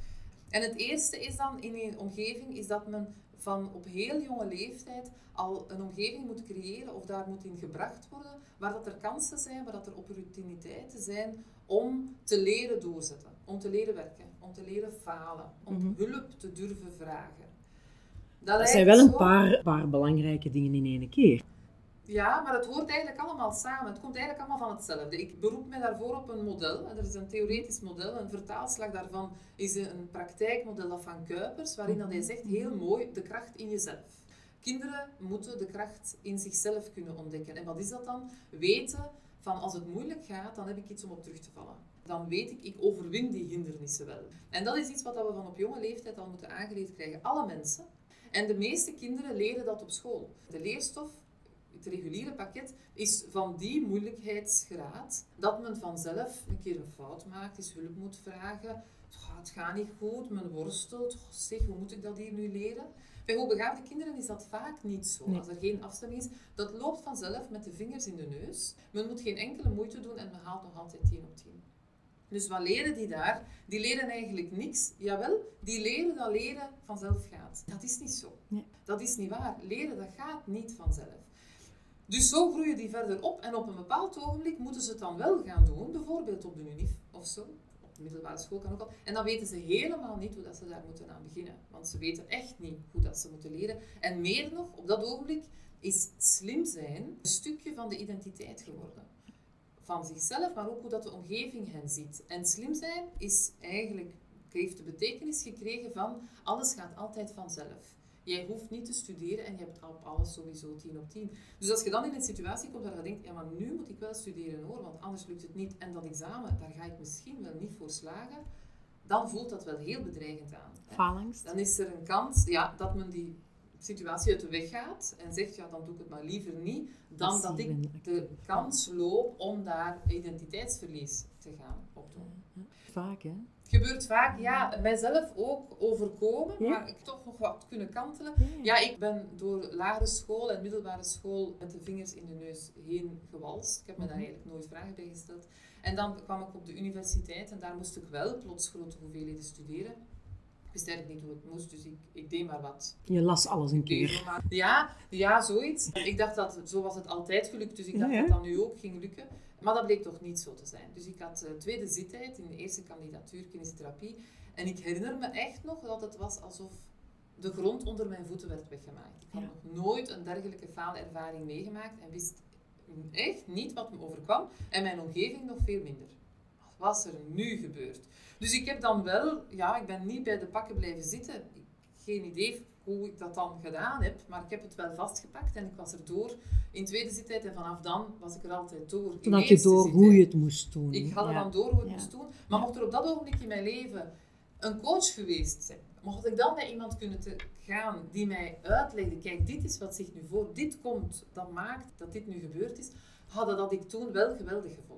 En het eerste is dan in een omgeving is dat men van op heel jonge leeftijd al een omgeving moet creëren of daar moet in gebracht worden waar dat er kansen zijn, waar dat er opportuniteiten zijn om te leren doorzetten, om te leren werken, om te leren falen, om Mhm. hulp te durven vragen. Dat zijn wel een paar, paar belangrijke dingen in één keer. Ja, maar het hoort eigenlijk allemaal samen. Het komt eigenlijk allemaal van hetzelfde. Ik beroep me daarvoor op een model. Er is een theoretisch model. Een vertaalslag daarvan is een praktijkmodel dat van Kuipers, waarin dat hij zegt heel mooi de kracht in jezelf. Kinderen moeten de kracht in zichzelf kunnen ontdekken. En wat is dat dan? Weten van als het moeilijk gaat, dan heb ik iets om op terug te vallen. Dan weet ik, ik overwin die hindernissen wel. En dat is iets wat we van op jonge leeftijd al moeten aangeleerd krijgen. Alle mensen. En de meeste kinderen leren dat op school. De leerstof het reguliere pakket is van die moeilijkheidsgraad dat men vanzelf een keer een fout maakt, eens hulp moet vragen. "Oh, het gaat niet goed, men worstelt. Oh, zeg, hoe moet ik dat hier nu leren? Bij hoogbegaafde kinderen is dat vaak niet zo. Nee. Als er geen afstemming is, dat loopt vanzelf met de vingers in de neus. Men moet geen enkele moeite doen en men haalt nog altijd 10 op 10. Dus wat leren die daar? Die leren eigenlijk niks. Jawel, die leren dat leren vanzelf gaat. Dat is niet zo. Nee. Dat is niet waar. Leren, dat gaat niet vanzelf. Dus zo groeien die verder op en op een bepaald ogenblik moeten ze het dan wel gaan doen, bijvoorbeeld op de UNIF of zo. Op de middelbare school kan ook al. En dan weten ze helemaal niet hoe dat ze daar moeten aan beginnen. Want ze weten echt niet hoe dat ze moeten leren. En meer nog, op dat ogenblik is slim zijn een stukje van de identiteit geworden van zichzelf, maar ook hoe dat de omgeving hen ziet. En slim zijn is eigenlijk, heeft de betekenis gekregen van alles gaat altijd vanzelf. Jij hoeft niet te studeren en je hebt op alles sowieso 10 op 10. Dus als je dan in een situatie komt waar je denkt, ja maar nu moet ik wel studeren hoor, want anders lukt het niet. En dat examen, daar ga ik misschien wel niet voor slagen. Dan voelt dat wel heel bedreigend aan. Faalangst. Dan is er een kans ja, dat men die situatie uit de weg gaat en zegt, ja dan doe ik het maar liever niet, dan Dat ik de kans loop om daar identiteitsverlies te gaan opdoen. Vaak, hè? Gebeurt vaak, ja, mijzelf ook overkomen, Ja. maar ik toch nog wat kunnen kantelen. Ja. Ja, ik ben door lagere school en middelbare school met de vingers in de neus heen gewalst. Ik heb me daar Mhm. eigenlijk nooit vragen bij gesteld. En dan kwam ik op de universiteit en daar moest ik wel plots grote hoeveelheden studeren. Ik wist eigenlijk niet hoe het moest, dus ik, ik deed maar wat. Je las alles een keer. maar- Ja, ja, zoiets. Ik dacht dat zo was het altijd gelukt, dus ik dacht Ja, dat dat nu ook ging lukken. Maar dat bleek toch niet zo te zijn. Dus ik had eh, tweede zittijd in de eerste kandidatuur kinesiotherapie. En ik herinner me echt nog dat het was alsof de grond onder mijn voeten werd weggemaakt. Ik had Ja. nog nooit een dergelijke faalervaring meegemaakt en wist echt niet wat me overkwam. En mijn omgeving nog veel minder. Wat was er nu gebeurd? Dus ik heb dan wel, ja, ik ben niet bij de pakken blijven zitten. Ik- Geen idee hoe ik dat dan gedaan heb, maar ik heb het wel vastgepakt en ik was er door in tweede zittijd en vanaf dan was ik er altijd door. Toen had je door zittijd. hoe je het moest doen. Ik had er Ja. dan door hoe ik Ja. moest doen. Maar mocht er op dat ogenblik in mijn leven een coach geweest zijn, mocht ik dan bij iemand kunnen te gaan die mij uitlegde, kijk, dit is wat zich nu voor, dit komt, dat maakt dat dit nu gebeurd is, hadden dat ik toen wel geweldig gevonden.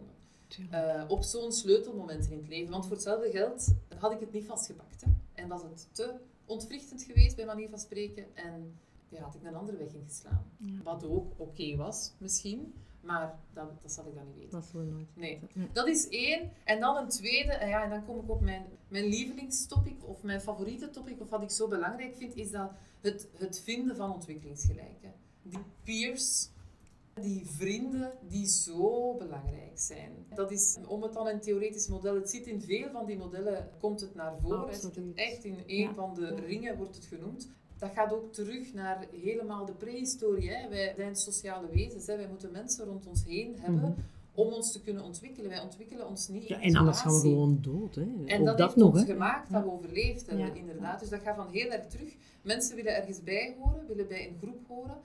Eh, op zo'n sleutelmoment in het leven. Want voor hetzelfde geld had ik het niet vastgepakt. Hè. En was het te ontwrichtend geweest, bij manier van spreken. En ja, had ik een andere weg ingeslaan. Ja. Wat ook oké was, misschien. Maar dat, dat zal ik dan niet weten. Dat nooit. Nee. Nee. Dat is één. En dan een tweede, en, ja, en dan kom ik op mijn, mijn lievelingstopic of mijn favoriete topic, of wat ik zo belangrijk vind, is dat het, het vinden van ontwikkelingsgelijken. Die peers, die vrienden die zo belangrijk zijn. Dat is, om het dan een theoretisch model, het zit in veel van die modellen, komt het naar voren. Absoluut. echt in een Ja. van de Ja. ringen, wordt het genoemd. Dat gaat ook terug naar helemaal de prehistorie. Hè. Wij zijn sociale wezens. Hè. Wij moeten mensen rond ons heen hebben Mhm. om ons te kunnen ontwikkelen. Wij ontwikkelen ons niet Ja, in en anders gaan we gewoon dood. Hè. En Ook dat, dat heeft nog, ons hè. gemaakt dat we overleefd hebben, Ja. inderdaad. Dus dat gaat van heel erg terug. Mensen willen ergens bij horen, willen bij een groep horen.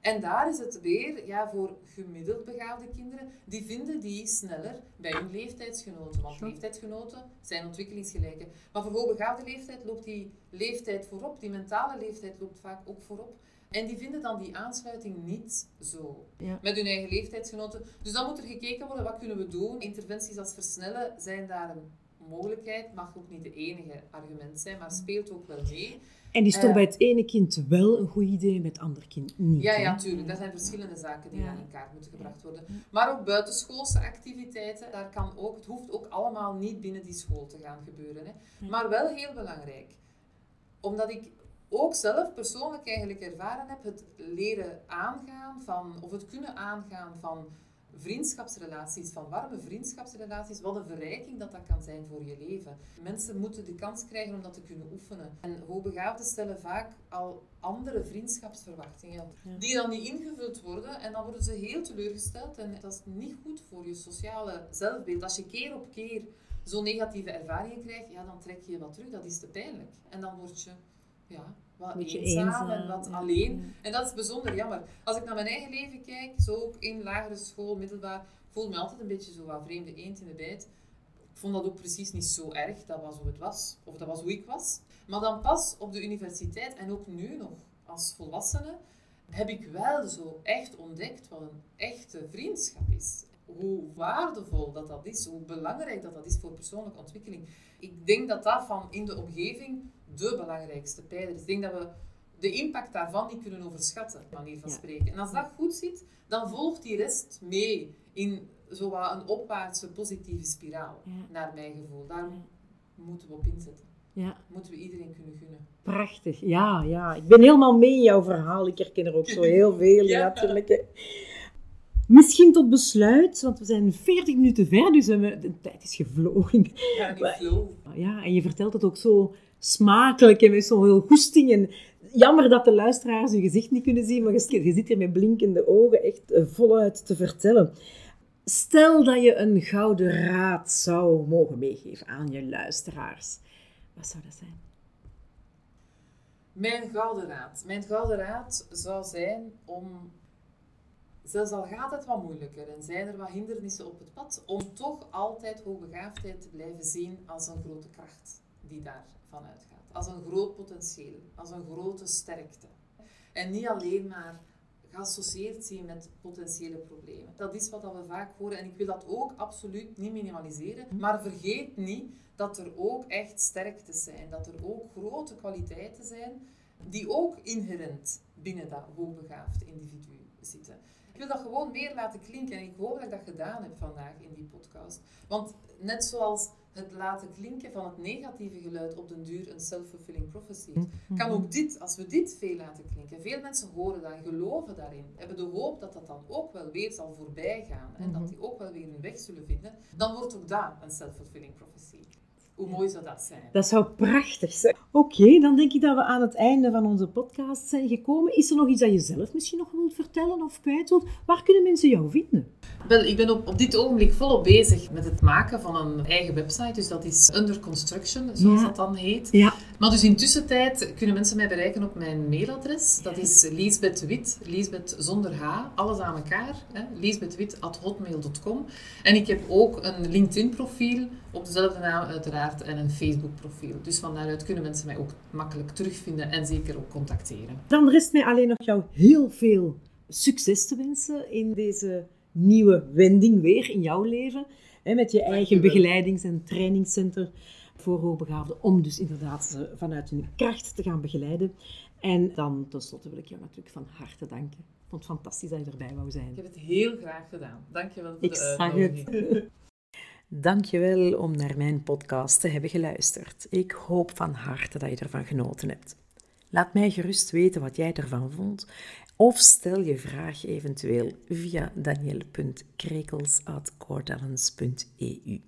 En daar is het weer ja, voor gemiddeld begaafde kinderen, die vinden die sneller bij hun leeftijdsgenoten. Want leeftijdsgenoten zijn ontwikkelingsgelijke. Maar voor hoogbegaafde leeftijd loopt die leeftijd voorop, die mentale leeftijd loopt vaak ook voorop. En die vinden dan die aansluiting niet zo met hun eigen leeftijdsgenoten. Dus dan moet er gekeken worden, wat kunnen we doen? Interventies als versnellen zijn daar een mogelijkheid, mag ook niet de enige argument zijn, maar speelt ook wel mee. En is toch uh, bij het ene kind wel een goed idee, met het andere kind niet? Ja, ja, tuurlijk. Dat zijn verschillende zaken die ja. in kaart moeten gebracht worden. Maar ook buitenschoolse activiteiten, daar kan ook, het hoeft ook allemaal niet binnen die school te gaan gebeuren. Hè. Maar wel heel belangrijk. Omdat ik ook zelf persoonlijk eigenlijk ervaren heb, het leren aangaan van, of het kunnen aangaan van vriendschapsrelaties, van warme vriendschapsrelaties, wat een verrijking dat dat kan zijn voor je leven. Mensen moeten de kans krijgen om dat te kunnen oefenen. En hoogbegaafden stellen vaak al andere vriendschapsverwachtingen, die dan niet ingevuld worden en dan worden ze heel teleurgesteld en dat is niet goed voor je sociale zelfbeeld. Als je keer op keer zo'n negatieve ervaringen krijgt, ja, dan trek je je wat terug, dat is te pijnlijk. En dan word je ja, wat eenzaam, eenzaam, en wat alleen. En dat is bijzonder jammer. Als ik naar mijn eigen leven kijk, zo ook in lagere school, middelbaar, ik voelde me altijd een beetje zo wat vreemde eend in de bijt. Ik vond dat ook precies niet zo erg, dat was hoe het was, of dat was hoe ik was. Maar dan pas op de universiteit, en ook nu nog als volwassene, heb ik wel zo echt ontdekt wat een echte vriendschap is. Hoe waardevol dat dat is, hoe belangrijk dat dat is voor persoonlijke ontwikkeling. Ik denk dat dat van in de omgeving de belangrijkste pijler is. Ik denk dat we de impact daarvan niet kunnen overschatten, manier van spreken. En als dat goed zit, dan volgt die rest mee in een opwaartse positieve spiraal, naar mijn gevoel. Daar moeten we op inzetten. Ja. Moeten we iedereen kunnen gunnen. Prachtig, ja, ja. Ik ben helemaal mee in jouw verhaal. Ik herken er ook zo heel veel in, natuurlijk. Misschien tot besluit, want we zijn 40 minuten ver, dus de tijd is gevlogen. Ja, flow. Ja, en je vertelt het ook zo smakelijk en met zo'n heel goesting. En jammer dat de luisteraars je gezicht niet kunnen zien, maar je, je zit hier met blinkende ogen echt eh, voluit te vertellen. Stel dat je een gouden raad zou mogen meegeven aan je luisteraars. Wat zou dat zijn? Mijn gouden raad. Mijn gouden raad zou zijn om, zelfs al gaat het wat moeilijker en zijn er wat hindernissen op het pad, om toch altijd hoogbegaafdheid te blijven zien als een grote kracht die daar vanuit gaat. Als een groot potentieel, als een grote sterkte. En niet alleen maar geassocieerd zien met potentiële problemen. Dat is wat we vaak horen en ik wil dat ook absoluut niet minimaliseren. Maar vergeet niet dat er ook echt sterktes zijn, dat er ook grote kwaliteiten zijn die ook inherent binnen dat hoogbegaafde individu zitten. Ik wil dat gewoon meer laten klinken en ik hoop dat ik dat gedaan heb vandaag in die podcast. Want net zoals het laten klinken van het negatieve geluid op den duur een self-fulfilling prophecy. Mhm. Kan ook dit, als we dit veel laten klinken, veel mensen horen dat en geloven daarin, hebben de hoop dat dat dan ook wel weer zal voorbij gaan en dat mhm. die ook wel weer hun weg zullen vinden, dan wordt ook dat een self-fulfilling prophecy. Hoe mooi zou dat zijn? Dat zou prachtig zijn. Oké, dan denk ik dat we aan het einde van onze podcast zijn gekomen. Is er nog iets dat je zelf misschien nog wilt vertellen of kwijt wilt? Waar kunnen mensen jou vinden? Wel, ik ben op, op dit ogenblik volop bezig met het maken van een eigen website. Dus dat is under construction, zoals dat dan heet. Ja. Maar dus in tussentijd kunnen mensen mij bereiken op mijn mailadres. Dat is Liesbeth Wit, Liesbeth zonder H, alles aan elkaar. liesbethwit.hotmail.com En ik heb ook een LinkedIn-profiel op dezelfde naam uiteraard en een Facebook-profiel. Dus van daaruit kunnen mensen mij ook makkelijk terugvinden en zeker ook contacteren. Dan rest mij alleen nog jou heel veel succes te wensen in deze nieuwe wending weer in jouw leven. Hè, met je eigen begeleidings- en trainingscentrum voor hoogbegaafden. Om dus inderdaad ze vanuit hun kracht te gaan begeleiden. En dan tenslotte wil ik jou natuurlijk van harte danken. Ik vond het fantastisch dat je erbij wou zijn. Ik heb het heel graag gedaan. Dank je wel voor ik de uitnodiging. Zag het. Dankjewel om naar mijn podcast te hebben geluisterd. Ik hoop van harte dat je ervan genoten hebt. Laat mij gerust weten wat jij ervan vond of stel je vraag eventueel via daniel.krekels.coretalents.eu.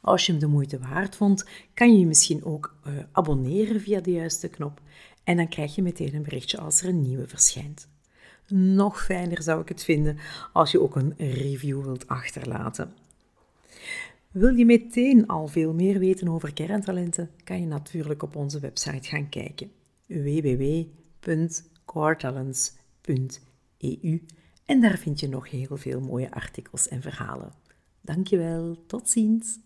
Als je hem de moeite waard vond, kan je je misschien ook uh, abonneren via de juiste knop en dan krijg je meteen een berichtje als er een nieuwe verschijnt. Nog fijner zou ik het vinden als je ook een review wilt achterlaten. Wil je meteen al veel meer weten over kerntalenten, kan je natuurlijk op onze website gaan kijken www.coretalents.eu EU en daar vind je nog heel veel mooie artikels en verhalen. Dankjewel, tot ziens!